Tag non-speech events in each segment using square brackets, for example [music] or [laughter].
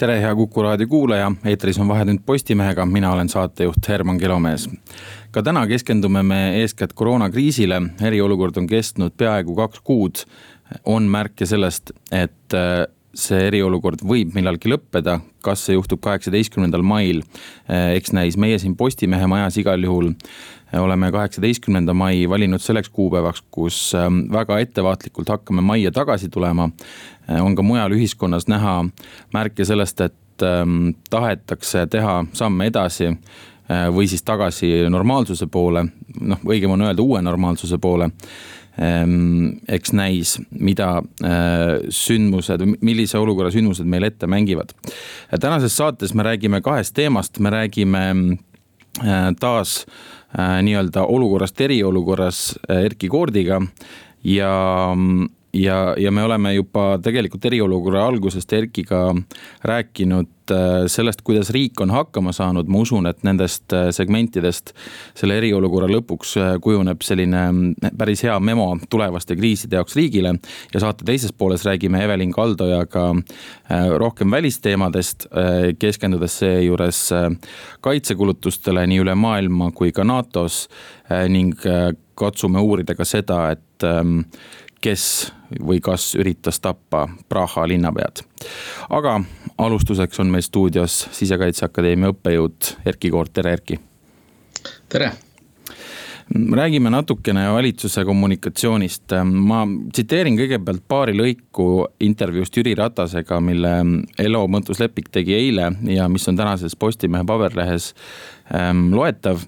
tere, hea Kuku raadio kuulaja, eetris on Vahetund Postimehega, mina olen saatejuht Herman Kilomees. ka täna keskendume me eeskätt koroonakriisile, eriolukord on kestnud peaaegu kaks kuud. on märke sellest, et see eriolukord võib millalgi lõppeda, kas see juhtub kaheksateistkümnendal mail, äh, eks näis, meie siin Postimehe majas igal juhul oleme kaheksateistkümnenda mai valinud selleks kuupäevaks, kus ähm, väga ettevaatlikult hakkame majja tagasi tulema. Äh, on ka mujal ühiskonnas näha märke sellest, et ähm, tahetakse teha samme edasi või siis tagasi normaalsuse poole, noh, õigem on öelda uue normaalsuse poole eks näis, mida äh, sündmused, millise olukorra sündmused meil ette mängivad. tänases saates me räägime kahest teemast, me räägime taas Äh, nii-öelda olukorrast eriolukorras äh, Erkki Koordiga ja ja, ja me oleme juba tegelikult eriolukorra algusest Erkiga rääkinud äh, sellest, kuidas riik on hakkama saanud, ma usun, et nendest äh, segmentidest selle eriolukorra lõpuks äh, kujuneb selline mm, päris hea memo tulevaste kriiside jaoks riigile. ja saate teises pooles räägime Evelin Kaldojaga rohkem välisteemadest, keskendudes seejuures kaitsekulutustele nii üle maailma kui ka NATO-s ning katsume uurida ka seda, et ähm, kes või kas üritas tappa Praha linnapead. aga alustuseks on meil stuudios Sisekaitseakadeemia õppejõud Erkki Koort, tere Erkki. tere räägime natukene valitsuse kommunikatsioonist. ma tsiteerin kõigepealt paari lõiku intervjuust Jüri Ratasega, mille Elo Mõntus Lepik tegi eile ja mis on tänases Postimehe paberlehes ähm, loetav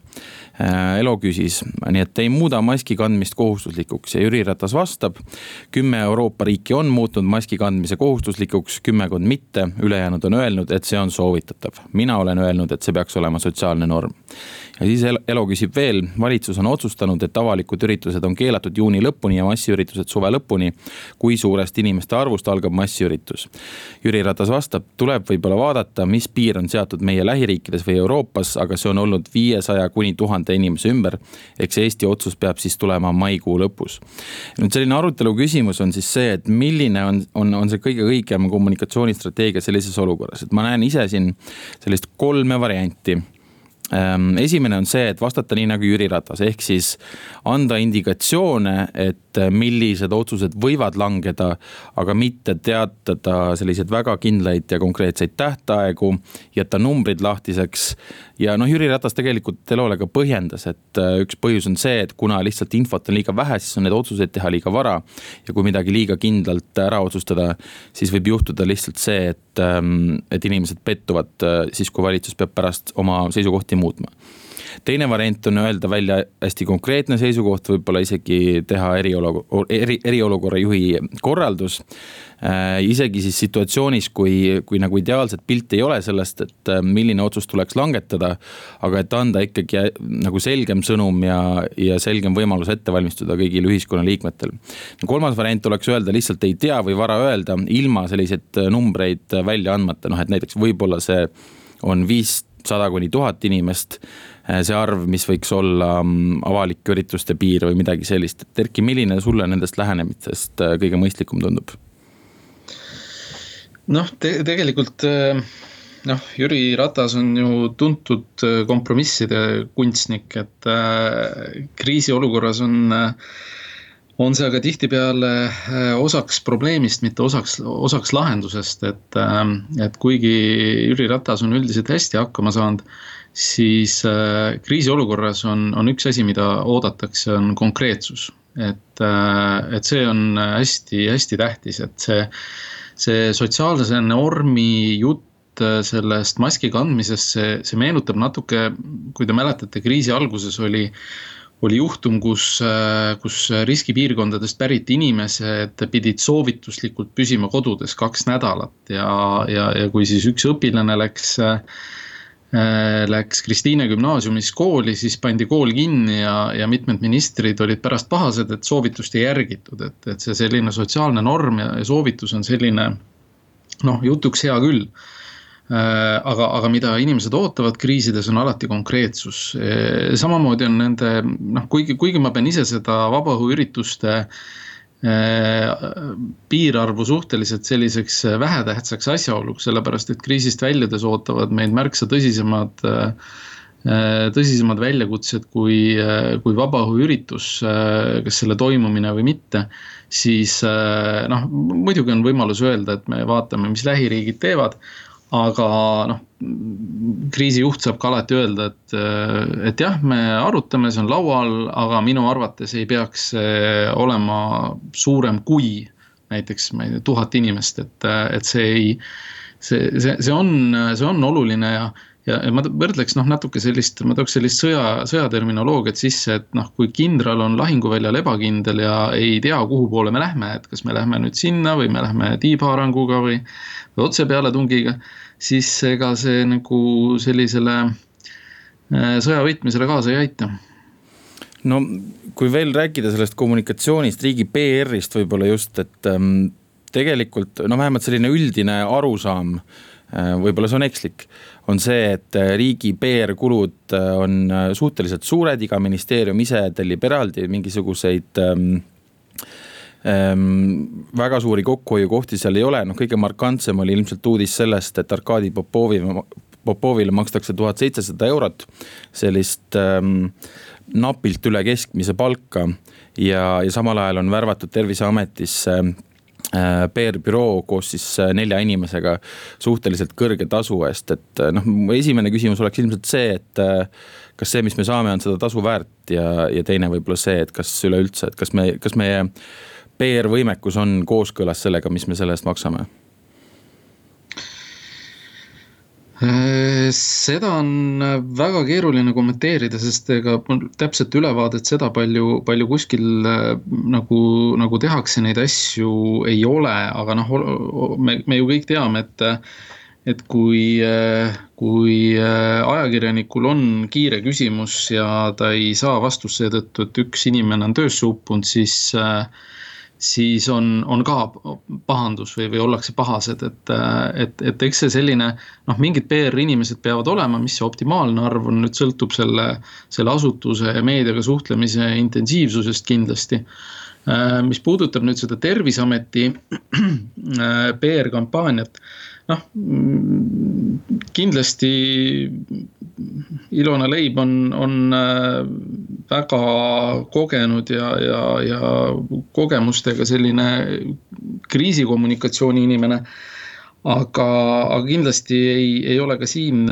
Elo küsis, nii et ei muuda maski kandmist kohustuslikuks ja Jüri Ratas vastab. kümme Euroopa riiki on muutnud maski kandmise kohustuslikuks, kümmekond mitte, ülejäänud on öelnud, et see on soovitatav. mina olen öelnud, et see peaks olema sotsiaalne norm ja siis Elo küsib veel, valitsus on otsustanud, et avalikud üritused on keelatud juuni lõpuni ja massiüritused suve lõpuni. kui suurest inimeste arvust algab massiüritus? Jüri Ratas vastab, tuleb võib-olla vaadata, mis piir on seatud meie lähiriikides või Euroopas, aga see on olnud viiesaja kuni tuhande inimese ümber. eks Eesti otsus peab siis tulema maikuu lõpus. nüüd selline arutelu küsimus on siis see, et milline on, on, on see kõige õigem kommunikatsioonistrateegia sellises olukorras, et ma näen ise siin sellist kolme varianti Ehm, esimene on see, et vastata nii nagu Jüri Ratas, ehk siis anda indikatsioone, et millised otsused võivad langeda, aga mitte teatada selliseid väga kindlaid ja konkreetseid tähtaegu, jätta numbrid lahtiseks. Ja noh, Jüri Ratas tegelikult Elole ka põhjendas, et äh, üks põhjus on see, et kuna lihtsalt infot on liiga vähe, siis on neid otsuseid teha liiga vara. ja kui midagi liiga kindlalt ära otsustada, siis võib juhtuda lihtsalt see, et, ähm, et inimesed pettuvad äh, siis, kui valitsus peab pärast oma seisukohti muutma teine variant on öelda välja hästi konkreetne seisukoht, võib-olla isegi teha eriolukord, eri, eriolukorra juhi korraldus äh,. isegi siis situatsioonis, kui, kui nagu ideaalset pilti ei ole sellest, et äh, milline otsus tuleks langetada. aga et anda ikkagi äh, nagu selgem sõnum ja, ja selgem võimalus ette valmistuda kõigil ühiskonnaliikmetel. kolmas variant oleks öelda lihtsalt ei tea või vara öelda, ilma selliseid numbreid välja andmata, noh et näiteks võib-olla see on viissada kuni tuhat inimest Äh, see arv, mis võiks olla mm, avalike ürituste piir või midagi sellist, et Erki, milline sulle nendest lähenemistest äh, kõige mõistlikum tundub? noh te, tegelikult äh, noh, Jüri Ratas on ju tuntud kompromisside kunstnik, et äh, kriisiolukorras on äh, on see aga tihtipeale osaks probleemist, mitte osaks, osaks lahendusest, et, et kuigi Jüri Ratas on üldiselt hästi hakkama saanud siis äh, kriisiolukorras on, on üks asi, mida oodatakse, on konkreetsus. et, äh, et see on hästi-hästi tähtis, et see, see sotsiaalse normi jutt äh, sellest maski kandmisest, see, see meenutab natuke, kui te mäletate, kriisi alguses oli, oli juhtum, kus, kus riskipiirkondadest pärit inimesed pidid soovituslikult püsima kodudes kaks nädalat ja, ja, ja kui siis üks õpilane läks äh, läks Kristiine gümnaasiumis kooli, siis pandi kool kinni ja, ja mitmed ministrid olid pärast pahased, et soovitust ei järgitud, et, et see selline sotsiaalne norm ja, ja soovitus on selline noh, jutuks hea küll Äh, aga, aga mida inimesed ootavad kriisides, on alati konkreetsus. Äh, samamoodi on nende noh, kuigi, kuigi ma pean ise seda vabaõhuürituste äh, piirarvu suhteliselt selliseks vähetähtsaks asjaoluks, sellepärast et kriisist väljudes ootavad meid märksa tõsisemad tõsisemad väljakutsed kui, kui vabaõhuüritus, kas selle toimumine või mitte, siis noh, muidugi on võimalus öelda, et me vaatame, mis lähiriigid teevad aga noh, kriisijuht saab ka alati öelda, et, et jah, me arutame, see on laual, aga minu arvates ei peaks see olema suurem kui näiteks, ma ei tea, tuhat inimest, et, et see ei, see, see, see on, see on oluline ja ja, ja ma võrdleks noh, natuke sellist, ma tooks sellist sõja, sõjaterminoloogiat sisse, et noh, kui kindral on lahinguväljal ebakindel ja ei tea, kuhu poole me lähme, et kas me lähme nüüd sinna või me lähme tiibhaaranguga või, või otse pealetungiga siis ega see nagu sellisele äh, sõja võitmisele kaasa ei aita. No kui veel rääkida sellest kommunikatsioonist, riigi PR-ist võib-olla just, et ähm, tegelikult no vähemalt selline üldine arusaam äh,, võib-olla see on ekslik, on see, et äh, riigi PR-kulud äh, on äh, suhteliselt suured, iga ministeerium ise tellib eraldi mingisuguseid ähm, Ehm, väga suuri kokkuhoiukohti seal ei ole, noh, kõige markantsem oli ilmselt uudis sellest, et Arkadi Popovi, Popovile makstakse tuhat seitsesada eurot. sellist ähm, napilt üle keskmise palka ja, ja samal ajal on värvatud terviseametisse äh, PR-büroo koos siis äh, nelja inimesega suhteliselt kõrge tasu eest, et äh, noh, esimene küsimus oleks ilmselt see, et kas see, mis me saame, on seda tasu väärt ja, ja teine võib-olla see, et kas üleüldse, et kas me, kas meie PR-võimekus on kooskõlas sellega, mis me selle eest maksame? Seda on väga keeruline kommenteerida, sest ega mul täpset ülevaadet seda palju, palju kuskil nagu, nagu tehakse neid asju ei ole, aga noh, me, me ju kõik teame, et et kui, kui ajakirjanikul on kiire küsimus ja ta ei saa vastust seetõttu, et üks inimene on töösse uppunud, siis äh, siis on, on ka pahandus või, või ollakse pahased, et, et, et eks see selline noh, mingid PR-inimesed peavad olema, mis see optimaalne arv on, nüüd sõltub selle, selle asutuse ja meediaga suhtlemise intensiivsusest kindlasti. mis puudutab nüüd seda Terviseameti PR-kampaaniat, noh kindlasti Ilona Leib on, on väga kogenud ja, ja, ja kogemustega selline kriisikommunikatsiooni inimene. aga, aga kindlasti ei, ei ole ka siin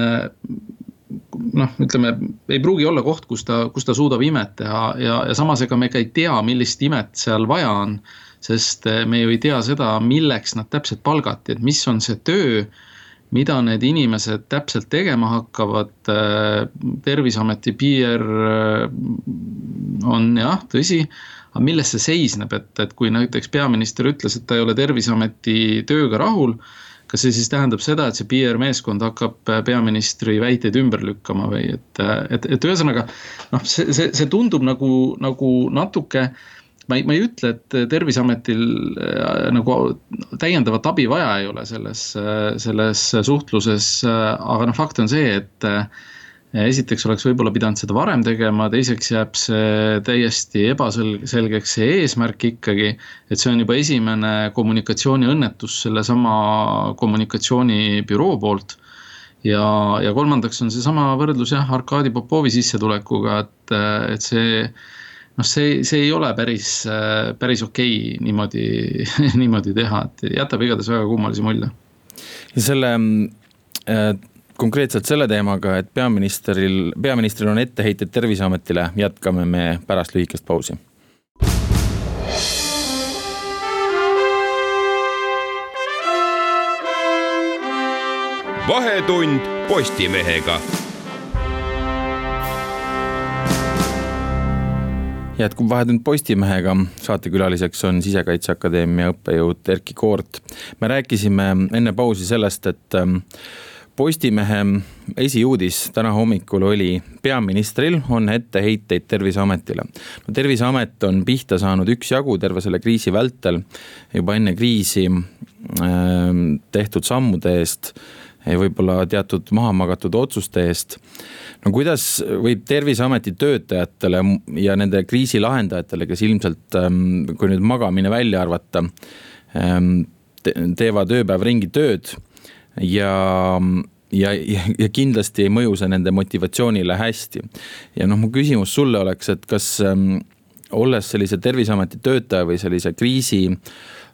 noh, ütleme, ei pruugi olla koht, kus ta, kus ta suudab imet teha ja, ja samas ega me ka ei tea, millist imet seal vaja on. sest me ju ei tea seda, milleks nad täpselt palgati, et mis on see töö mida need inimesed täpselt tegema hakkavad, äh, terviseameti PR äh, on jah, tõsi, aga milles see seisneb, et, et kui näiteks peaminister ütles, et ta ei ole terviseameti tööga rahul, kas see siis tähendab seda, et see PR-meeskond hakkab peaministri väiteid ümber lükkama või et, et, et ühesõnaga noh, see, see, see tundub nagu, nagu natuke äh, ma ei, ma ei ütle, et Terviseametil äh, nagu täiendavat abi vaja ei ole selles, äh, selles suhtluses, äh, aga noh, fakt on see, et esiteks oleks võib-olla pidanud seda varem tegema, teiseks jääb see täiesti ebaselgeks, see eesmärk ikkagi, et see on juba esimene kommunikatsiooniõnnetus sellesama kommunikatsioonibüroo poolt. Ja, ja kolmandaks on seesama võrdlus jah, Arkadi Popovi sissetulekuga, et, et see noh, see, see ei ole päris, päris okei okay niimoodi [laughs] niimoodi teha, et jätab igatahes väga kummalise mulje. ja selle äh, konkreetselt selle teemaga, et peaministril, peaministril on etteheited Terviseametile, jätkame me pärast lühikest pausi vahetund Postimehega jätkub Vahetund Postimehega, saatekülaliseks on Sisekaitseakadeemia õppejõud Erkki Koort. me rääkisime enne pausi sellest, et ähm, Postimehe esiuudis täna hommikul oli, peaministril on etteheiteid Terviseametile. no Terviseamet on pihta saanud üksjagu terve selle kriisi vältel, juba enne kriisi äh, tehtud sammude eest võib-olla teatud maha magatud otsuste eest. no kuidas võib Terviseameti töötajatele ja nende kriisi lahendajatele, kes ilmselt, ähm, kui nüüd magamine välja arvata, ähm, teevad ööpäev ringi tööd ja ja, ja, ja kindlasti ei mõju see nende motivatsioonile hästi. ja noh, mu küsimus sulle oleks, et kas ähm, olles sellise terviseameti töötaja või sellise kriisi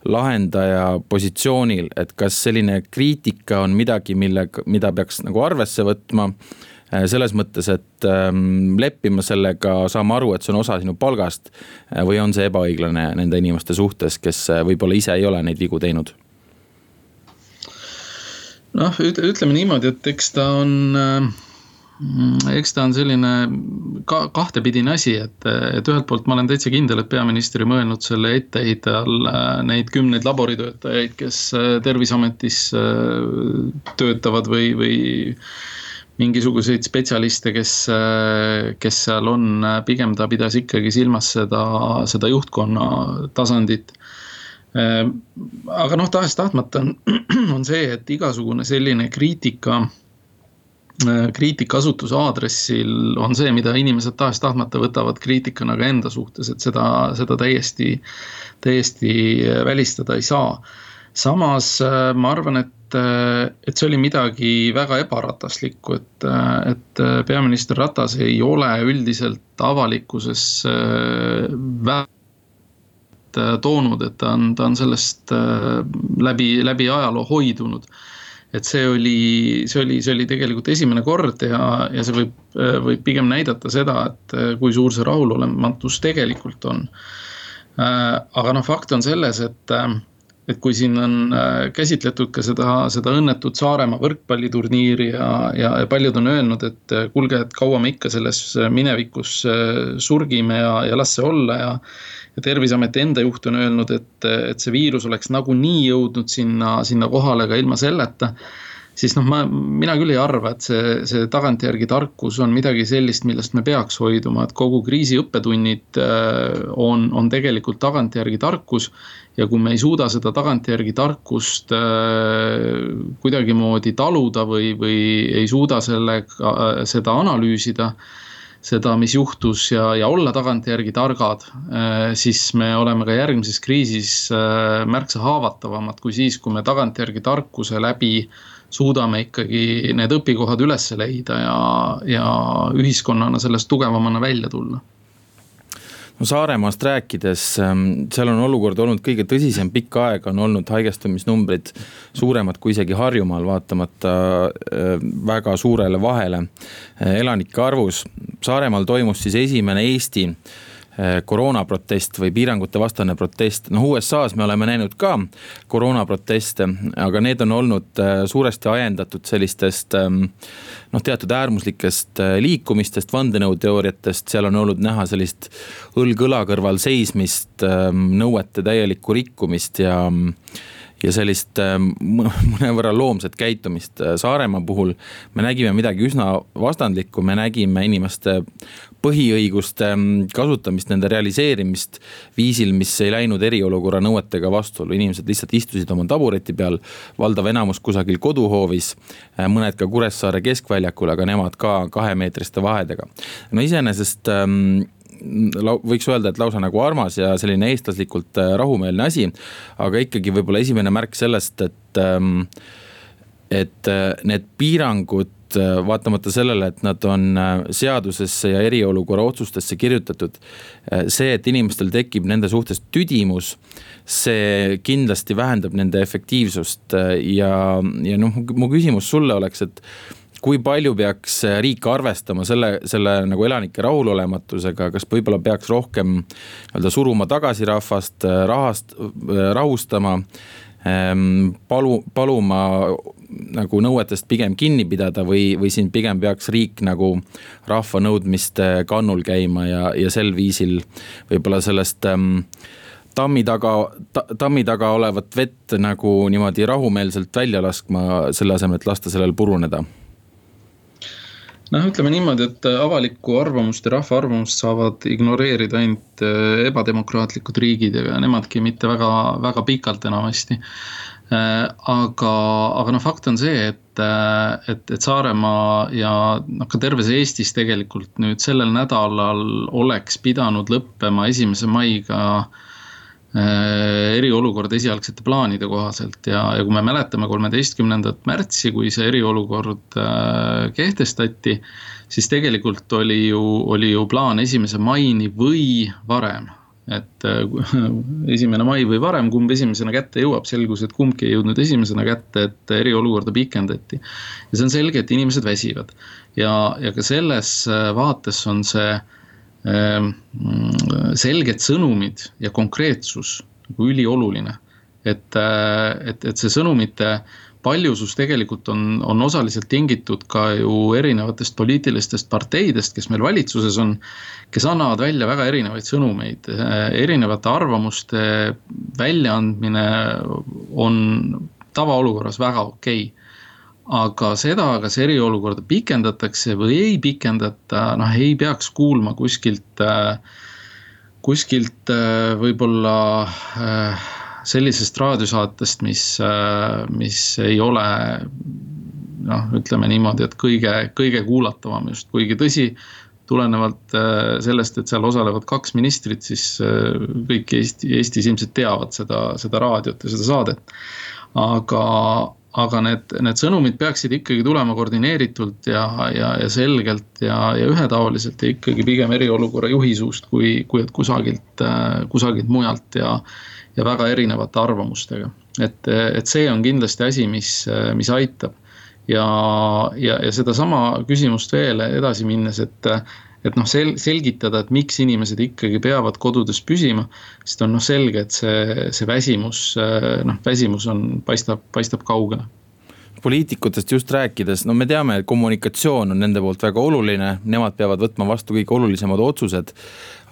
lahendaja positsioonil, et kas selline kriitika on midagi, millega, mida peaks nagu arvesse võtma. Äh, selles mõttes, et ähm, leppima sellega, saama aru, et see on osa sinu palgast äh, või on see ebaõiglane nende inimeste suhtes, kes äh, võib-olla ise ei ole neid vigu teinud? Noh, ütleme niimoodi, et eks ta on eks ta on selline ka kahtepidine asi, et, et ühelt poolt ma olen täitsa kindel, et peaminister ei mõelnud selle etteheite all äh, neid kümneid laboritöötajaid, kes äh, terviseametis töötavad või, või mingisuguseid spetsialiste, kes, kes seal on, pigem ta pidas ikkagi silmas seda, seda juhtkonna tasandit. Aga noh, tahes-tahtmata on, [clears throat] on see, et igasugune selline kriitika, äh, kriitika asutuse aadressil on see, mida inimesed tahes-tahtmata võtavad kriitikana ka enda suhtes, et seda, seda täiesti, täiesti välistada ei saa. samas äh, ma arvan, et, äh, et see oli midagi väga ebarataslikku, et, et peaminister Ratas ei ole üldiselt avalikkuses väga Äh, toonud, et ta on, ta on sellest äh, läbi, läbi ajaloo hoidunud. Et see oli, see oli, see oli tegelikult esimene kord ja, ja see võib, äh, võib pigem näidata seda, et kui suur see rahulolematus tegelikult on. aga noh, fakt on selles, et et kui siin on käsitletud ka seda, seda õnnetut Saaremaa võrkpalliturniiri ja, ja, ja paljud on öelnud, et kuulge, et kaua me ikka selles minevikus surgime ja, ja las see olla ja ja Terviseameti enda juht on öelnud, et, et see viirus oleks nagunii jõudnud sinna, sinna kohale ka ilma selleta. Siis noh, ma, mina küll ei arva, et see, see tagantjärgi tarkus on midagi sellist, millest me peaks hoiduma, et kogu kriisi õppetunnid äh, on, on tegelikult tagantjärgi tarkus. ja kui me ei suuda seda tagantjärgi tarkust äh, kuidagimoodi taluda või, või ei suuda sellega, seda analüüsida seda, mis juhtus ja, ja olla tagantjärgi targad, äh, siis me oleme ka järgmises kriisis äh, märksa haavatavamad kui siis, kui me tagantjärgi tarkuse läbi suudame ikkagi need õpikohad üles leida ja, ja ühiskonnana sellest tugevamana välja tulla no Saaremaast rääkides, ähm, seal on olukord olnud kõige tõsisem pikka aega, on olnud haigestumisnumbrid suuremad kui isegi Harjumaal, vaatamata äh, väga suurele vahele äh, elanike arvus. Saaremaal toimus siis esimene Eesti koroonaprotest või piirangute vastane protest. noh, USA-s me oleme näinud ka koroonaproteste, aga need on olnud eh, suuresti ajendatud sellistest ehm, noh, teatud äärmuslikest eh, liikumistest, vandenõuteooriatest, seal on olnud näha sellist õlg õla kõrval seismist, ehm, nõuete täielikku rikkumist ja ja sellist [laughs] mõnevõrra loomset käitumist. Saaremaa puhul me nägime midagi üsna vastandlikku, me nägime inimeste põhiõiguste mm, kasutamist, nende realiseerimist viisil, mis ei läinud eriolukorra nõuetega vastuollu, inimesed lihtsalt istusid oma tabureti peal. valdav enamus kusagil koduhoovis, äh, mõned ka Kuressaare keskväljakul, aga nemad ka kahemeetriste vahedega. no iseenesest ähm, võiks öelda, et lausa nagu armas ja selline eestlaslikult äh, rahumeelne asi. aga ikkagi võib-olla esimene märk sellest, et, ähm, et äh, need piirangud Äh, vaatamata sellele, et nad on seadusesse ja eriolukorra otsustesse kirjutatud. See, et inimestel tekib nende suhtes tüdimus, see kindlasti vähendab nende efektiivsust ja, ja noh, mu küsimus sulle oleks, et kui palju peaks riik arvestama selle, selle nagu elanike rahulolematusega, kas võib-olla peaks rohkem nii-öelda suruma tagasi rahvast, rahast, rahustama Ehm, palu, paluma nagu nõuetest pigem kinni pidada või, või siin pigem peaks riik nagu rahva nõudmiste kannul käima ja, ja sel viisil võib-olla sellest ähm, tammi taga ta,, tammi taga olevat vett nagu niimoodi rahumeelselt välja laskma, selle asemel, et lasta sellel puruneda? Noh, ütleme niimoodi, et avalikku arvamust ja rahva arvamust saavad ignoreerida ainult äh, ebademokraatlikud riigid ja nemadki mitte väga, väga pikalt enamasti. Äh, aga, aga noh, fakt on see, et, äh, et, et Saaremaa ja noh, ka terves Eestis tegelikult nüüd sellel nädalal oleks pidanud lõppema esimese maiga äh, Äh, eriolukord esialgsete plaanide kohaselt ja, ja kui me mäletame kolmeteistkümnendat märtsi, kui see eriolukord äh, kehtestati, siis tegelikult oli ju, oli ju plaan esimese maini või varem. et äh, [laughs] esimene mai või varem, kumb esimesena kätte jõuab, selgus, et kumbki ei jõudnud esimesena kätte, et eriolukorda pikendati. ja see on selge, et inimesed väsivad ja, ja ka selles vaates on see äh, selged sõnumid ja konkreetsus nagu ülioluline. et, äh, et, et see sõnumite paljusus tegelikult on, on osaliselt tingitud ka ju erinevatest poliitilistest parteidest, kes meil valitsuses on. kes annavad välja väga erinevaid sõnumeid, äh, erinevate arvamuste väljaandmine on tavaolukorras väga okei okay aga seda, kas eriolukorda pikendatakse või ei pikendata, noh, ei peaks kuulma kuskilt, kuskilt võib-olla sellisest raadiosaatest, mis, mis ei ole noh, ütleme niimoodi, et kõige, kõige kuulatavam just, kuigi tõsi, tulenevalt sellest, et seal osalevad kaks ministrit, siis kõik Eesti, Eestis ilmselt teavad seda, seda raadiot ja seda saadet. aga, aga need, need sõnumid peaksid ikkagi tulema koordineeritult ja, ja, ja selgelt ja, ja ühetaoliselt ja ikkagi pigem eriolukorra juhi suust, kui, kui et kusagilt, kusagilt mujalt ja, ja väga erinevate arvamustega. et, et see on kindlasti asi, mis, mis aitab. ja, ja, ja sedasama küsimust veel edasi minnes, et et noh, sel-, selgitada, et miks inimesed ikkagi peavad kodudes püsima. sest on noh, selge, et see, see väsimus, noh, väsimus on, paistab, paistab kaugele poliitikutest just rääkides, no me teame, et kommunikatsioon on nende poolt väga oluline, nemad peavad võtma vastu kõige olulisemad otsused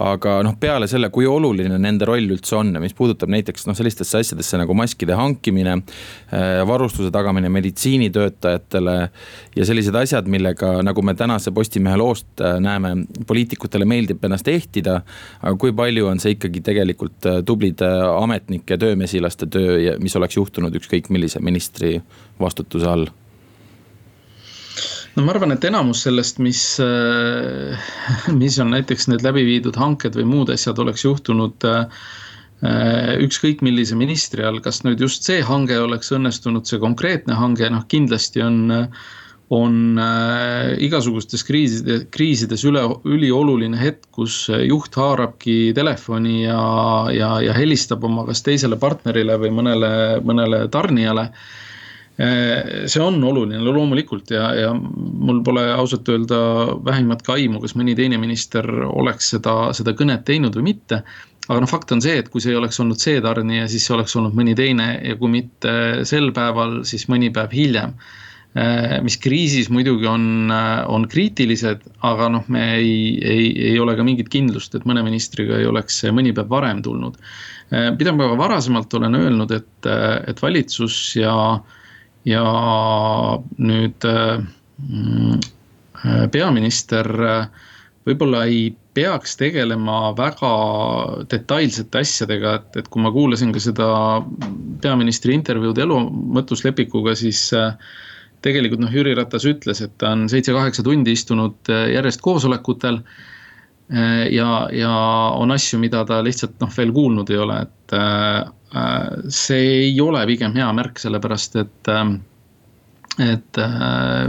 aga noh, peale selle, kui oluline nende roll üldse on mis puudutab näiteks noh, sellistesse asjadesse nagu maskide hankimine, äh, varustuse tagamine meditsiinitöötajatele ja sellised asjad, millega, nagu me tänase Postimehe loost äh, näeme, poliitikutele meeldib ennast ehtida. aga kui palju on see ikkagi tegelikult äh, tublide ametnike, töömesilaste töö, mis oleks juhtunud ükskõik millise ministri vastutuse all no ma arvan, et enamus sellest, mis, äh, [laughs] mis on näiteks need läbi viidud hanked või muud asjad oleks juhtunud äh, ükskõik millise ministri all, kas nüüd just see hange oleks õnnestunud, see konkreetne hange, noh kindlasti on, on äh, igasugustes kriiside, kriisides üle, ülioluline hetk, kus juht haarabki telefoni ja, ja, ja helistab oma kas teisele partnerile või mõnele, mõnele tarnijale see on oluline loomulikult ja, ja mul pole ausalt öelda vähimatki aimu, kas mõni teine minister oleks seda, seda kõnet teinud või mitte. aga noh, fakt on see, et kui see ei oleks olnud see tarnija, siis see oleks olnud mõni teine ja kui mitte sel päeval, siis mõni päev hiljem. Äh, mis kriisis muidugi on, on kriitilised, aga noh, me ei, ei, ei ole ka mingit kindlust, et mõne ministriga ei oleks see mõni päev varem tulnud. Äh, mida ma ka varasemalt olen öelnud, et, et valitsus ja äh, ja nüüd mm, äh, peaminister äh, võib-olla ei peaks tegelema väga detailsete asjadega, et, et kui ma kuulasin ka seda peaministri intervjuud Elu mõtluslepikuga, siis äh, tegelikult noh, Jüri Ratas ütles, et ta on seitse-kaheksa tundi istunud järjest koosolekutel. ja, ja on asju, mida ta lihtsalt noh, veel kuulnud ei ole, et see ei ole pigem hea märk, sellepärast et, äh, et äh,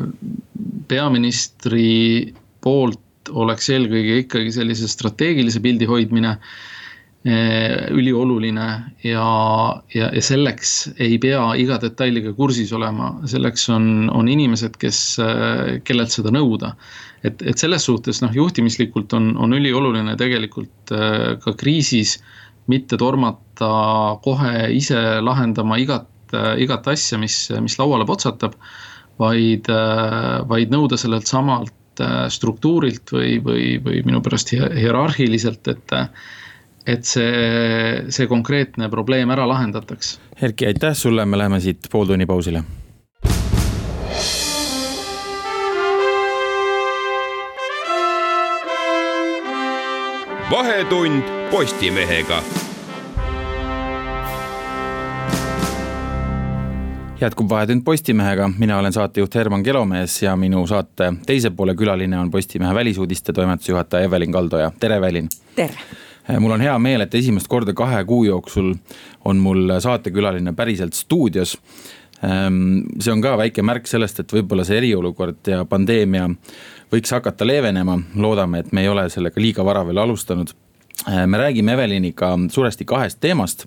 peaministri poolt oleks eelkõige ikkagi sellise strateegilise pildi hoidmine ülioluline ja, ja, ja selleks ei pea iga detailiga kursis olema, selleks on, on inimesed, kes, kellelt seda nõuda. et, et selles suhtes noh, juhtimislikult on, on ülioluline tegelikult ka kriisis äh, mitte tormata kohe ise lahendama igat, igat asja, mis, mis lauale potsatab, vaid, vaid nõuda sellelt samalt struktuurilt või, või, või minu pärast hierarhiliselt, et et see, see konkreetne probleem ära lahendataks. Erki, aitäh sulle, me läheme siit pooltunni pausile. Vahetund Postimehega jätkub Vahetund Postimehega, mina olen saatejuht Herman Kelomees ja minu saate teise poole külaline on Postimehe välisuudiste toimetuse juhataja Evelin Kaldoja, tere Evelin. tere. mul on hea meel, et esimest korda kahe kuu jooksul on mul saatekülaline päriselt stuudios. Ehm, see on ka väike märk sellest, et võib-olla see eriolukord ja pandeemia võiks hakata leevenema, loodame, et me ei ole sellega liiga vara veel alustanud. Ehm, me räägime Eveliniga suuresti kahest teemast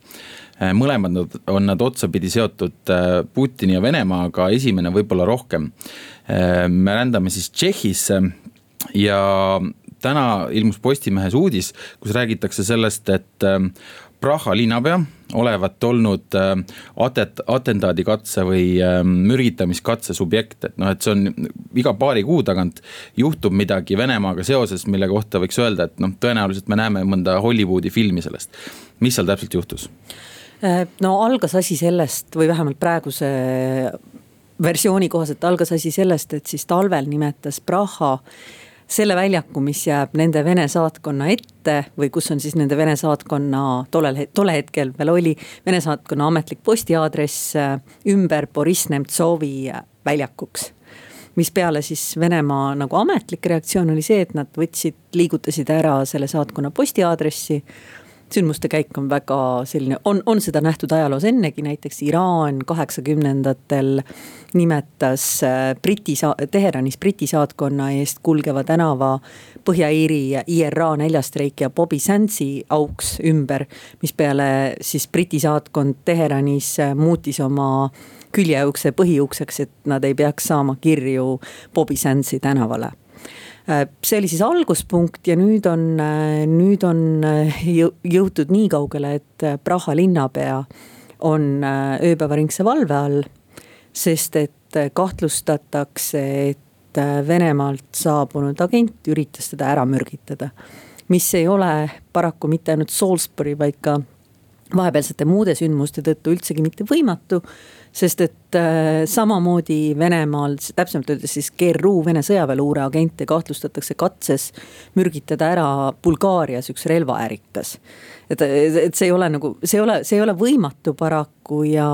Äh, mõlemad on nad otsapidi seotud äh, Putini ja Venemaaga, esimene võib-olla rohkem. Äh, me rändame siis Tšehhisse ja täna ilmus Postimehes uudis, kus räägitakse sellest, et Praha linnapea olevat olnud atet-, atentaadikatse või mürgitamiskatse subjekt, et noh, et see on iga paari kuu tagant juhtub midagi Venemaaga seoses, mille kohta võiks öelda, et noh, tõenäoliselt me näeme mõnda Hollywoodi filmi sellest. mis seal täpselt juhtus? Äh, no algas asi sellest või vähemalt praeguse versiooni kohaselt algas asi sellest, et siis talvel nimetas Praha selle väljaku, mis jääb nende Vene saatkonna ette või kus on siis nende Vene saatkonna tollel, tol hetkel veel oli. Vene saatkonna ametlik postiaadress äh, ümber Boriss Nemtsovi väljakuks mis peale siis Venemaa nagu ametlik reaktsioon oli see, et nad võtsid, liigutasid ära selle saatkonna postiaadressi sündmuste käik on väga selline, on, on seda nähtud ajaloos ennegi, näiteks Iraan kaheksakümnendatel nimetas äh, Briti, Teheranis Briti saatkonna eest kulgeva tänava Põhja-Iiri IRA näljastreiki ja Bobby Sandsi auks ümber. mispeale siis Briti saatkond Teheranis äh, muutis oma küljeukse põhiukseks, et nad ei peaks saama kirju Bobby Sandsi tänavale see oli siis alguspunkt ja nüüd on, äh, nüüd on äh, jõutud nii kaugele, et Praha linnapea on ööpäevaringse valve all. sest et kahtlustatakse, et Venemaalt saabunud agent üritas teda ära mürgitada. mis ei ole paraku mitte ainult Salisbury, vaid ka vahepealsete muude sündmuste tõttu üldsegi mitte võimatu sest et äh, samamoodi Venemaal, täpsemalt öeldes siis GRU, Vene sõjaväeluureagente kahtlustatakse katses mürgitada ära Bulgaarias üks relvaärikas. et, et see ei ole nagu, see ei ole, see ei ole võimatu paraku ja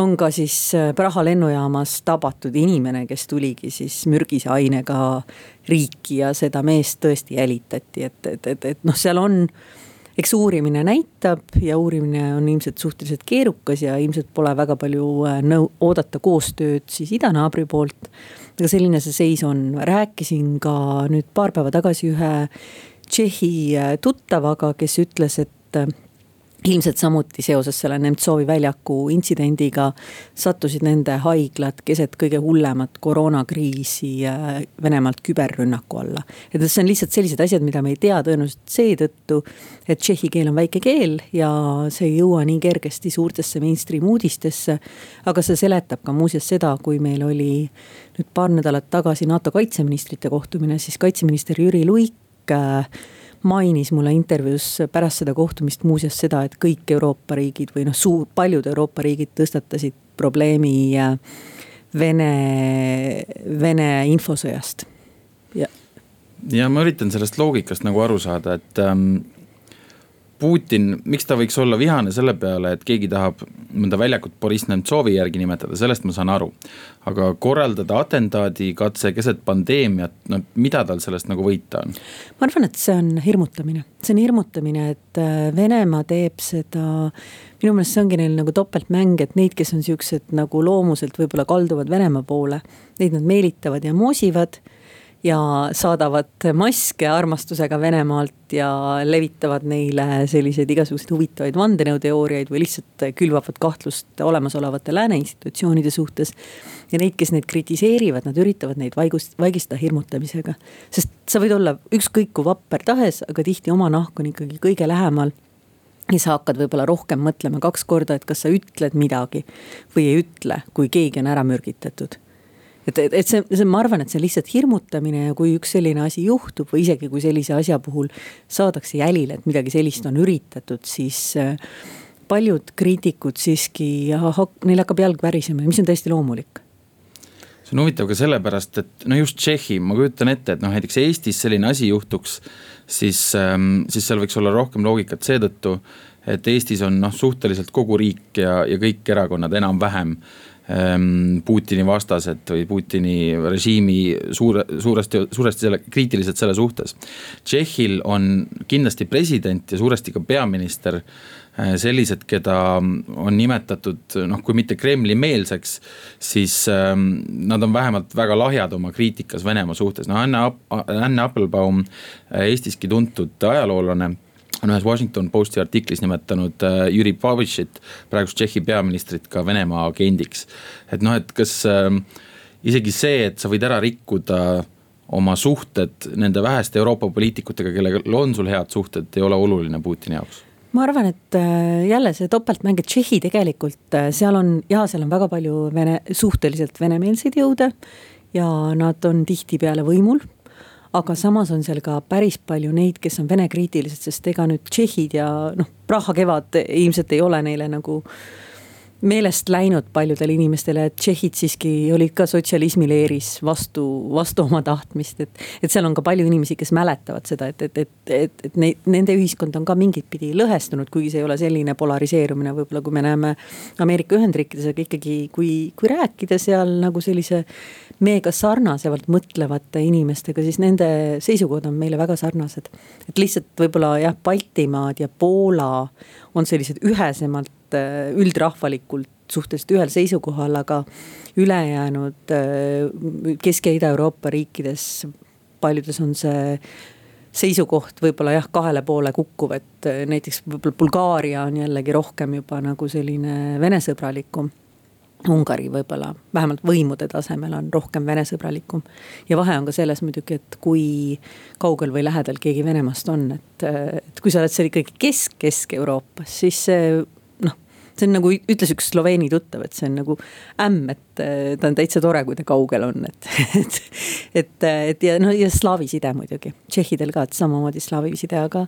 on ka siis äh, Praha lennujaamas tabatud inimene, kes tuligi siis mürgise ainega riiki ja seda meest tõesti jälitati, et, et, et, et noh, seal on eks uurimine näitab ja uurimine on ilmselt suhteliselt keerukas ja ilmselt pole väga palju äh, nõu, oodata koostööd siis idanaabri poolt. aga selline see seis on, rääkisin ka nüüd paar päeva tagasi ühe Tšehhi äh, tuttavaga, kes ütles, et äh, ilmselt samuti seoses selle Nemtsovi väljaku intsidendiga sattusid nende haiglad keset kõige hullemat koroonakriisi äh, Venemaalt küberrünnaku alla. et see on lihtsalt sellised asjad, mida me ei tea tõenäoliselt seetõttu, et tšehhi keel on väike keel ja see ei jõua nii kergesti suurtesse mainstream uudistesse. aga see seletab ka muuseas seda, kui meil oli nüüd paar nädalat tagasi NATO kaitseministrite kohtumine, siis kaitseminister Jüri Luik äh, mainis mulle intervjuus pärast seda kohtumist muuseas seda, et kõik Euroopa riigid või noh, suur, paljud Euroopa riigid tõstatasid probleemi äh, Vene, Vene infosõjast. ja, ja ma üritan sellest loogikast nagu aru saada, et ähm, Putin, miks ta võiks olla vihane selle peale, et keegi tahab mõnda väljakut Boriss Nemtsovi järgi nimetada, sellest ma saan aru. aga korraldada atentaadikatse keset pandeemiat, no mida tal sellest nagu võita on? ma arvan, et see on hirmutamine, see on hirmutamine, et äh, Venemaa teeb seda. minu meelest see ongi neil nagu topeltmäng, et neid, kes on siuksed nagu loomuselt võib-olla kalduvad Venemaa poole, neid nad meelitavad ja moosivad ja saadavad maske armastusega Venemaalt ja levitavad neile selliseid igasuguseid huvitavaid vandenõuteooriaid või lihtsalt külvavad kahtlust olemasolevate lääne institutsioonide suhtes. ja neid, kes neid kritiseerivad, nad üritavad neid vaigust, vaigistada hirmutamisega. sest sa võid olla ükskõik kui vapper tahes, aga tihti oma nahk on ikkagi kõige lähemal ja sa hakkad võib-olla rohkem mõtlema kaks korda, et kas sa ütled midagi või ei ütle, kui keegi on ära mürgitatud et, et, et see, see, ma arvan, et see on lihtsalt hirmutamine ja kui üks selline asi juhtub või isegi kui sellise asja puhul saadakse jälile, et midagi sellist on üritatud, siis äh, paljud kriitikud siiski, neil hakkab jalg värisema, mis on täiesti loomulik. See on huvitav ka sellepärast, et no just Tšehhi, ma kujutan ette, et noh, näiteks Eestis selline asi juhtuks, siis, ähm, siis seal võiks olla rohkem loogikat seetõttu, et Eestis on noh, suhteliselt kogu riik ja, ja kõik erakonnad enam-vähem Ehm, Putini vastased või Putini režiimi suure, suuresti, suuresti selle, kriitilised selle suhtes. Tšehhil on kindlasti president ja suuresti ka peaminister eh, sellised, keda on nimetatud noh, kui mitte Kremli-meelseks, siis ähm, nad on vähemalt väga lahjad oma kriitikas Venemaa suhtes, no Anne, Anne Appelbaum, eh, Eestiski tuntud ajaloolane on ühes Washington Posti artiklis nimetanud äh, Jüri Pavitšit, praegust Tšehhi peaministrit ka Venemaa agendiks. et noh, et kas äh, isegi see, et sa võid ära rikkuda oma suhted nende väheste Euroopa poliitikutega, kellega on sul head suhted, ei ole oluline Putini jaoks ma arvan, et äh, jälle see topeltmäng, et Tšehhi tegelikult äh, seal on ja seal on väga palju vene, suhteliselt venemeelseid jõude ja nad on tihtipeale võimul aga samas on seal ka päris palju neid, kes on Vene-kriitilised, sest ega nüüd tšehhid ja noh, Praha kevad ilmselt ei ole neile nagu meelest läinud paljudele inimestele, et tšehhid siiski olid ka sotsialismi leeris vastu, vastu oma tahtmist, et. et seal on ka palju inimesi, kes mäletavad seda, et, et, et, et, et neid, nende ühiskond on ka mingit pidi lõhestunud, kuigi see ei ole selline polariseerumine, võib-olla kui me näeme Ameerika Ühendriikides, aga ikkagi, kui, kui rääkida seal nagu sellise meiega sarnasemalt mõtlevate inimestega, siis nende seisukohad on meile väga sarnased. et lihtsalt võib-olla jah, Baltimaad ja Poola on sellised ühesemalt üldrahvalikult suhteliselt ühel seisukohal, aga ülejäänud äh, Kesk- ja Ida-Euroopa riikides paljudes on see seisukoht võib-olla jah, kahele poole kukkuv, et äh, näiteks võib-olla Bulgaaria on jällegi rohkem juba nagu selline venesõbralikum Ungari võib-olla, vähemalt võimude tasemel on rohkem venesõbralikum. ja vahe on ka selles muidugi, et kui kaugel või lähedal keegi Venemaast on, et, et kui sa oled seal ikkagi kesk, Kesk-Euroopas, siis see. See on nagu ütles üks Sloveeni tuttav, et see on nagu ämm, et ta on täitsa tore, kui ta kaugel on, et, [laughs] et. et, et ja noh, ja slaavi side muidugi, tšehhidel ka, et samamoodi slaavi side, aga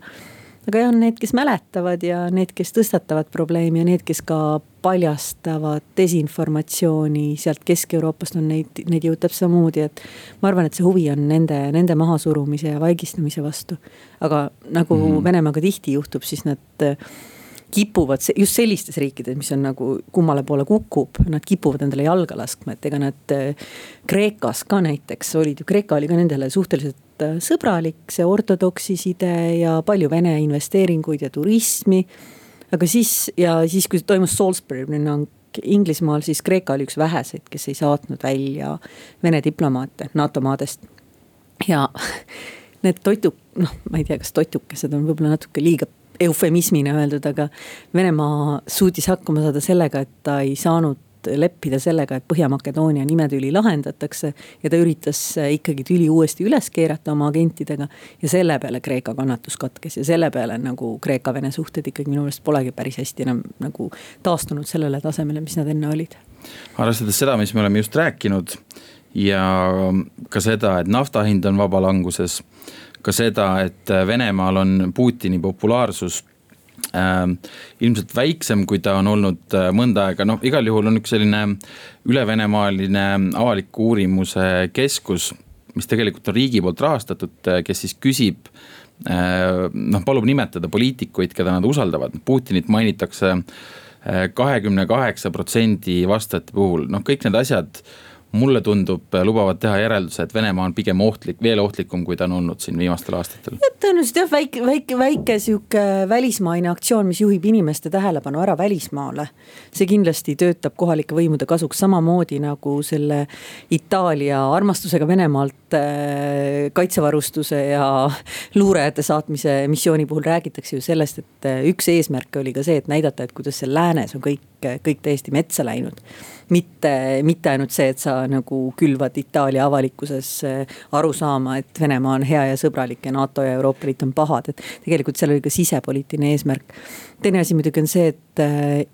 aga jah, on need, kes mäletavad ja need, kes tõstatavad probleemi ja need, kes ka paljastavad desinformatsiooni sealt Kesk-Euroopast on neid, neid täpselt samamoodi, et. ma arvan, et see huvi on nende, nende mahasurumise ja vaigistamise vastu. aga nagu mm -hmm. Venemaaga tihti juhtub, siis nad kipuvad just sellistes riikides, mis on nagu kummale poole kukub, nad kipuvad endale jalga laskma, et ega nad. Kreekas ka näiteks olid ju, Kreeka oli ka nendele suhteliselt Äh, sõbralik, see ortodoksi side ja palju Vene investeeringuid ja turismi. aga siis ja siis, kui toimus Salisbury rünnak Inglismaal, siis Kreeka oli üks väheseid, kes ei saatnud välja Vene diplomaate NATO maadest. ja [laughs] need toitu, noh, ma ei tea, kas toitukesed on võib-olla natuke liiga eufemismina öeldud, aga Venemaa suutis hakkama saada sellega, et ta ei saanud leppida sellega, et Põhja-Makedoonia nimetüli lahendatakse. ja ta üritas ikkagi tüli uuesti üles keerata oma agentidega. ja selle peale Kreeka kannatus katkes ja selle peale nagu Kreeka-Vene suhted ikkagi minu meelest polegi päris hästi enam nagu taastunud sellele tasemele, mis nad enne olid. arvestades seda, mis me oleme just rääkinud ja ka seda, et nafta hind on vabalanguses ka seda, et Venemaal on Putini populaarsus äh, ilmselt väiksem, kui ta on olnud äh, mõnda aega, noh, igal juhul on üks selline ülevenemaaline avaliku uurimuse keskus, mis tegelikult on riigi poolt rahastatud, äh, kes siis küsib äh, noh, palub nimetada poliitikuid, keda nad usaldavad, Putinit mainitakse äh, kahekümne kaheksa protsendi vastajate puhul, noh, kõik need asjad mulle tundub, lubavad teha järelduse, et Venemaa on pigem ohtlik, veel ohtlikum, kui ta on olnud siin viimastel aastatel. tõenäoliselt jah, väike, väike, väike sihuke välismaine aktsioon, mis juhib inimeste tähelepanu ära välismaale. see kindlasti töötab kohalike võimude kasuks, samamoodi nagu selle Itaalia armastusega Venemaalt äh, kaitsevarustuse ja luurajate saatmise missiooni puhul räägitakse ju sellest, et äh, üks eesmärke oli ka see, et näidata, et kuidas seal läänes on kõik, kõik täiesti metsa läinud mitte, mitte ainult see, et sa nagu külvad Itaalia avalikkuses aru saama, et Venemaa on hea ja sõbralik ja NATO ja Euroopa Liit on pahad, et tegelikult seal oli ka sisepoliitiline eesmärk. teine asi muidugi on see, et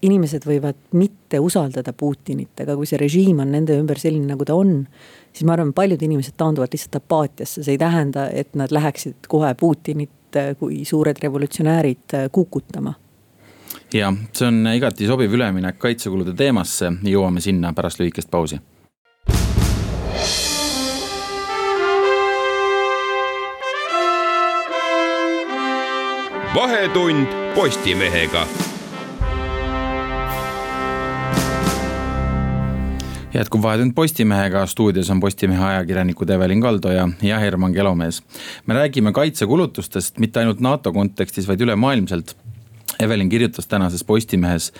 inimesed võivad mitte usaldada Putinit, aga kui see režiim on nende ümber selline, nagu ta on siis ma arvan, paljud inimesed taanduvad lihtsalt apaatiasse, see ei tähenda, et nad läheksid kohe Putinit kui suured revolutsionäärid kukutama ja see on igati sobiv üleminek kaitsekulude teemasse, jõuame sinna pärast lühikest pausi. vahetund Postimehega jätkub Vahetund Postimehega, stuudios on Postimehe ajakirjanikud Evelin Kaldo ja, ja Herman Kelomees. me räägime kaitsekulutustest mitte ainult NATO kontekstis, vaid ülemaailmselt. Evelin kirjutas tänases Postimehes,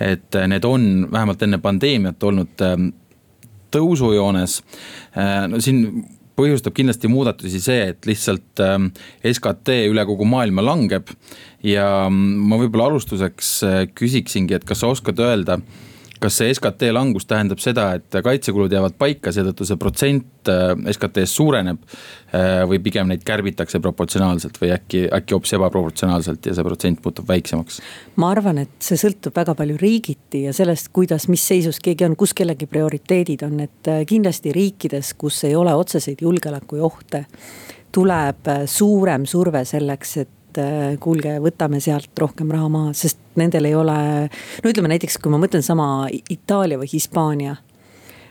et need on vähemalt enne pandeemiat olnud ähm, tõusujoones. Äh, no siin põhjustab kindlasti muudatusi see, et lihtsalt ähm, SKT üle kogu maailma langeb. ja mm, ma võib-olla alustuseks äh, küsiksingi, et kas sa oskad öelda kas see SKT langus tähendab seda, et kaitsekulud jäävad paika, seetõttu see protsent äh, SKT-st suureneb. Äh, või pigem neid kärbitakse proportsionaalselt või äkki, äkki hoopis ebaproportsionaalselt ja see protsent muutub väiksemaks? ma arvan, et see sõltub väga palju riigiti ja sellest, kuidas, mis seisus keegi on, kus kellegi prioriteedid on, et äh, kindlasti riikides, kus ei ole otseseid julgeolekuohte tuleb suurem surve selleks, et et äh, kuulge, võtame sealt rohkem raha maha, sest nendel ei ole. no ütleme näiteks, kui ma mõtlen sama Itaalia või Hispaania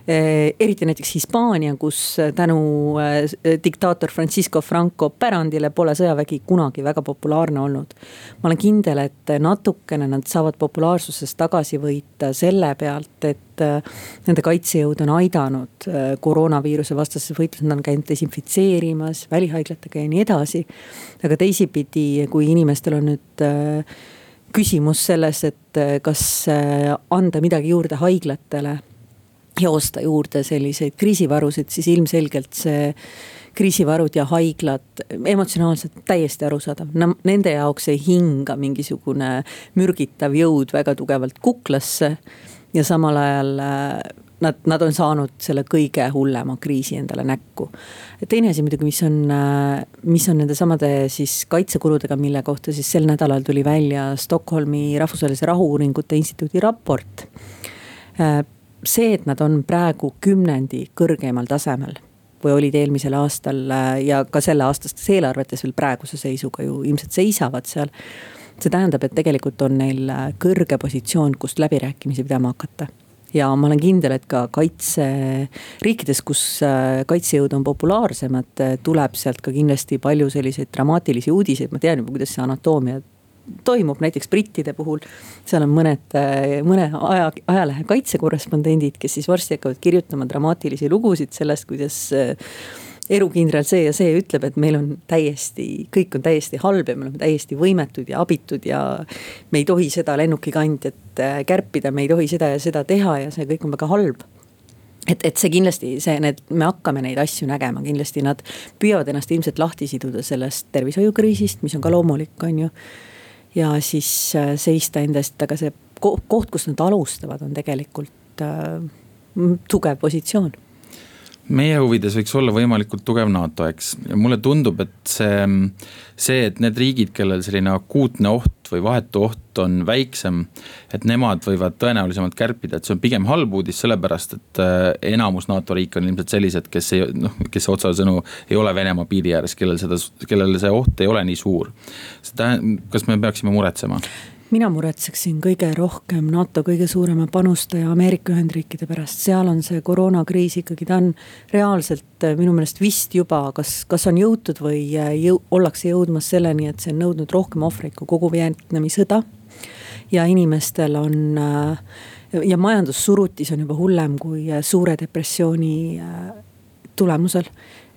eriti näiteks Hispaania, kus eh, tänu eh, diktaator Francisco Franco pärandile pole sõjavägi kunagi väga populaarne olnud. ma olen kindel, et natukene nad saavad populaarsuses tagasi võita selle pealt, et nende kaitsejõud on aidanud koroonaviiruse vastases võitluses, nad on käinud desinfitseerimas, välihaiglatega ja nii edasi. aga teisipidi, kui inimestel on nüüd küsimus selles, et kas anda midagi juurde haiglatele ja osta juurde selliseid kriisivarusid, siis ilmselgelt see kriisivarud ja haiglad emotsionaalselt täiesti arusaadav, nende jaoks ei hinga mingisugune mürgitav jõud väga tugevalt kuklasse. ja samal ajal äh, nad, nad on saanud selle kõige hullema kriisi endale näkku. teine asi muidugi, mis on, äh, mis on nendesamade siis kaitsekuludega, mille kohta siis sel nädalal tuli välja Stockholmi Rahvusvahelise Rahu-uuringute Instituudi raport äh, see, et nad on praegu kümnendi kõrgemal tasemel või olid eelmisel aastal äh, ja ka selle aastastes eelarvetes veel praeguse seisuga ju ilmselt seisavad seal. see tähendab, et tegelikult on neil äh, kõrge positsioon, kust läbirääkimisi pidama hakata ja ma olen kindel, et ka kaitseriikides, kus äh, kaitsejõud on populaarsemad, tuleb sealt ka kindlasti palju selliseid dramaatilisi uudiseid, ma tean juba, kuidas see anatoomia toimub näiteks brittide puhul. seal on mõned, mõne aja, ajalehe kaitsekorrespondendid, kes siis varsti hakkavad kirjutama dramaatilisi lugusid sellest, kuidas eh, erukindral see ja see ütleb, et meil on täiesti, kõik on täiesti halb ja me oleme täiesti võimetud ja abitud ja. me ei tohi seda lennukikandjat eh, kärpida, me ei tohi seda ja seda teha ja see kõik on väga halb et, et see kindlasti see, need, me hakkame neid asju nägema, kindlasti nad püüavad ennast ilmselt lahti siduda sellest tervishoiukriisist, mis on ka loomulik, on ju ja siis äh, seista enda eest, aga see koht, kust nad alustavad, on tegelikult äh, tugev positsioon meie huvides võiks olla võimalikult tugev NATO, eks, ja mulle tundub, et see, see, et need riigid, kellel selline akuutne oht või vahetu oht on väiksem. et nemad võivad tõenäolisemalt kärpida, et see on pigem halb uudis, sellepärast et äh, enamus NATO riike on ilmselt sellised, kes ei noh, kes otsesõnu ei ole Venemaa piiri ääres, kellel seda, kellel see oht ei ole nii suur. see tähendab, kas me peaksime muretsema? Mina muretseksin kõige rohkem NATO kõige suurema panustaja Ameerika Ühendriikide pärast, seal on see koroonakriis ikkagi, ta on reaalselt äh, minu meelest vist juba, kas, kas on jõutud või äh, jõu-, ollakse jõudmas selleni, et see on nõudnud rohkem ohvreid kui kogu Vietnami sõda. ja inimestel on äh, ja majandussurutis on juba hullem kui suure depressiooni tulemusel.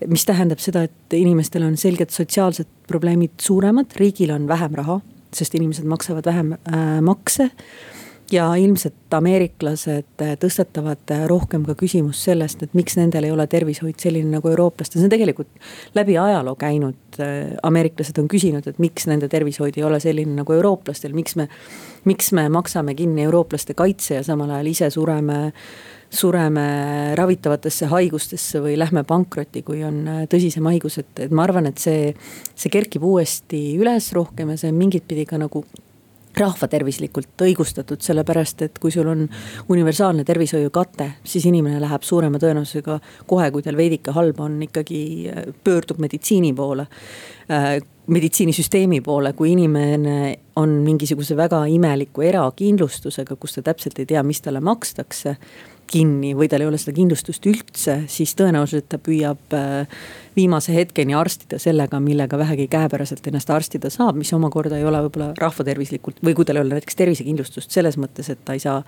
Mis tähendab seda, et inimestel on selgelt sotsiaalsed probleemid suuremad, riigil on vähem raha sest inimesed maksavad vähem äh, makse. ja ilmselt ameeriklased tõstatavad rohkem ka küsimust sellest, et miks nendel ei ole tervishoid selline nagu eurooplastel, see on tegelikult läbi ajaloo käinud. ameeriklased on küsinud, et miks nende tervishoid ei ole selline nagu eurooplastel, miks me, miks me maksame kinni eurooplaste kaitse ja samal ajal ise sureme sureme ravitavatesse haigustesse või lähme pankrotti, kui on tõsisem haigus, et, et ma arvan, et see, see kerkib uuesti üles rohkem ja see on mingit pidi ka nagu rahvatervislikult õigustatud, sellepärast et kui sul on universaalne tervishoiukate, siis inimene läheb suurema tõenäosusega kohe, kui tal veidike halb on, ikkagi äh, pöördub meditsiini poole. Äh, meditsiinisüsteemi poole, kui inimene on mingisuguse väga imeliku erakindlustusega, kus ta täpselt ei tea, mis talle makstakse kinni või tal ei ole seda kindlustust üldse, siis tõenäoliselt ta püüab äh, viimase hetkeni arstida sellega, millega vähegi käepäraselt ennast arstida saab, mis omakorda ei ole võib-olla rahvatervislikult või kui tal ei ole näiteks tervisekindlustust selles mõttes, et ta ei saa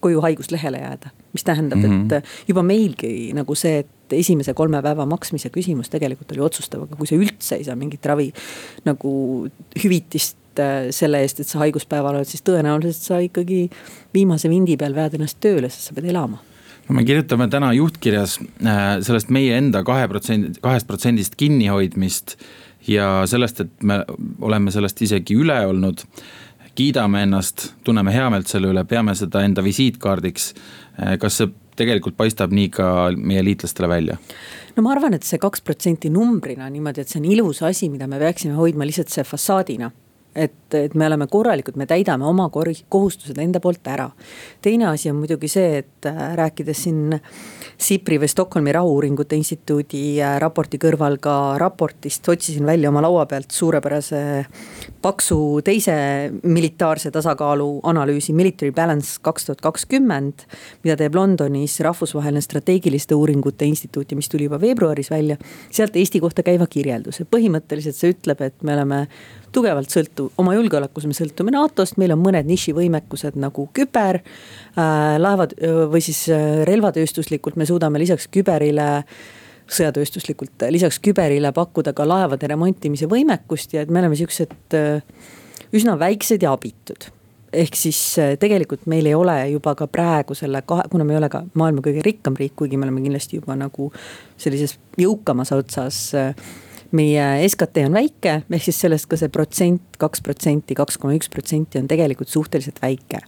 koju haiguslehele jääda. mis tähendab mm, -hmm. et juba meilgi nagu see, et esimese kolme päeva maksmise küsimus tegelikult oli otsustav, aga kui sa üldse ei saa mingit ravi nagu hüvitist äh, selle eest, et sa haiguspäeval oled, siis tõenäoliselt sa ikkagi viimase vindi peal vead ennast tööle, sest sa pead elama no me kirjutame täna juhtkirjas äh, sellest meie enda kahe protsendi, kahest protsendist kinnihoidmist ja sellest, et me oleme sellest isegi üle olnud. kiidame ennast, tunneme heameelt selle üle, peame seda enda visiitkaardiks. Äh, kas see tegelikult paistab nii ka meie liitlastele välja? no ma arvan, et see kaks protsenti numbrina niimoodi, et see on ilus asi, mida me peaksime hoidma lihtsalt see fassaadina et, et me oleme korralikud, me täidame oma kohustused enda poolt ära. teine asi on muidugi see, et äh, rääkides siin SIPRi või Stockholmi Rahu-uuringute Instituudi äh, raporti kõrval ka raportist, otsisin välja oma laua pealt suurepärase paksu teise militaarse tasakaalu analüüsi, Military Balance kaks tuhat kakskümmend. mida teeb Londonis rahvusvaheline strateegiliste uuringute instituut ja mis tuli juba veebruaris välja. sealt Eesti kohta käiva kirjelduse, põhimõtteliselt see ütleb, et me oleme tugevalt sõltu-, oma julgeolekus me sõltume NATO-st, meil on mõned nišivõimekused nagu küber äh,. laevad või siis äh, relvatööstuslikult me suudame lisaks küberile sõjatööstuslikult lisaks küberile pakkuda ka laevade remontimise võimekust ja et me oleme siuksed äh, üsna väiksed ja abitud ehk siis äh, tegelikult meil ei ole juba ka praegu selle kahe, kuna me ei ole ka maailma kõige rikkam riik, kuigi me oleme kindlasti juba nagu sellises jõukamas otsas äh, meie SKT on väike, ehk siis sellest ka see protsent, kaks protsenti, kaks koma üks protsenti on tegelikult suhteliselt väike.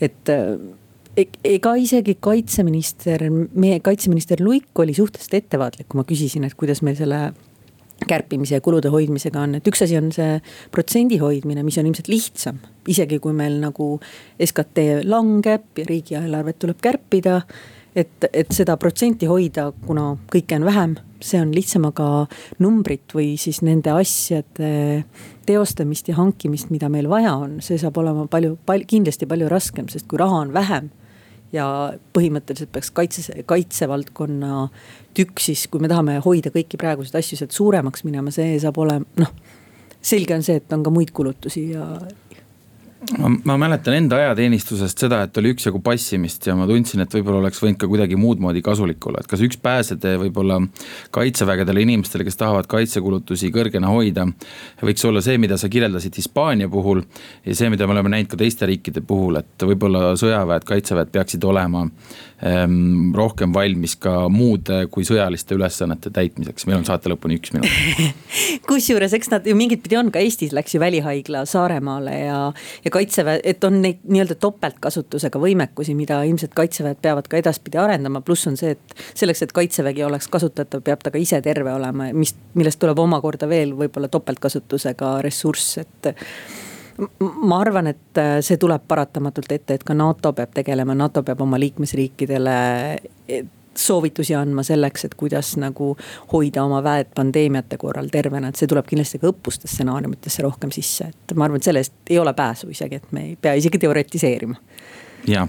et e-, ega isegi kaitseminister, meie kaitseminister Luik oli suhteliselt ettevaatlik, kui ma küsisin, et kuidas meil selle kärpimise ja kulude hoidmisega on, et üks asi on see protsendi hoidmine, mis on ilmselt lihtsam. isegi kui meil nagu SKT langeb ja riigieelarvet tuleb kärpida et, et seda protsenti hoida, kuna kõike on vähem, see on lihtsam, aga numbrit või siis nende asjade teostamist ja hankimist, mida meil vaja on, see saab olema palju, palju, kindlasti palju raskem, sest kui raha on vähem ja põhimõtteliselt peaks kaitse, kaitsevaldkonna tükk siis, kui me tahame hoida kõiki praeguseid asju sealt suuremaks minema, see saab olema, noh. selge on see, et on ka muid kulutusi ja, ma, ma mäletan enda ajateenistusest seda, et oli üksjagu passimist ja ma tundsin, et võib-olla oleks võinud ka kuidagi muud moodi kasulik olla, et kas üks pääsetee võib-olla kaitsevägedele inimestele, kes tahavad kaitsekulutusi kõrgena hoida. võiks olla see, mida sa kirjeldasid Hispaania puhul ja see, mida me oleme näinud ka teiste riikide puhul, et võib-olla sõjaväed, kaitseväed peaksid olema ähm, rohkem valmis ka muude kui sõjaliste ülesannete täitmiseks, meil on saate lõpuni üks minut. [laughs] Kusjuures, eks nad ju mingit pidi on, ka Eestis läks ju välihaigla Saaremaale ja, ja kaitseväe, et on neid nii-öelda topeltkasutusega võimekusi, mida ilmselt kaitseväed peavad ka edaspidi arendama, pluss on see, et selleks, et kaitsevägi oleks kasutatav, peab ta ka ise terve olema, mis, millest tuleb omakorda veel võib-olla topeltkasutusega ressurss, et ma arvan, et äh, see tuleb paratamatult ette, et ka NATO peab tegelema, NATO peab oma liikmesriikidele soovitusi andma selleks, et kuidas nagu hoida oma väed pandeemiate korral tervena, et see tuleb kindlasti ka õppuste stsenaariumitesse rohkem sisse, et ma arvan, et sellest ei ole pääsu isegi, et me ei pea isegi teoretiseerima. ja,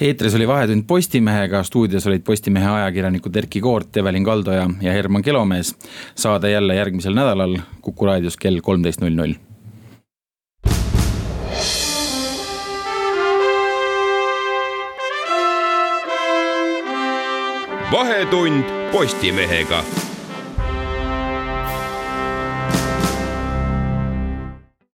eetris oli Vahetund Postimehega, stuudios olid Postimehe ajakirjanikud Erkki Koort, Evelin Kaldoja ja Herman Kelomees. saade jälle järgmisel nädalal Kuku raadios kell kolmteist null null vahetund Postimehega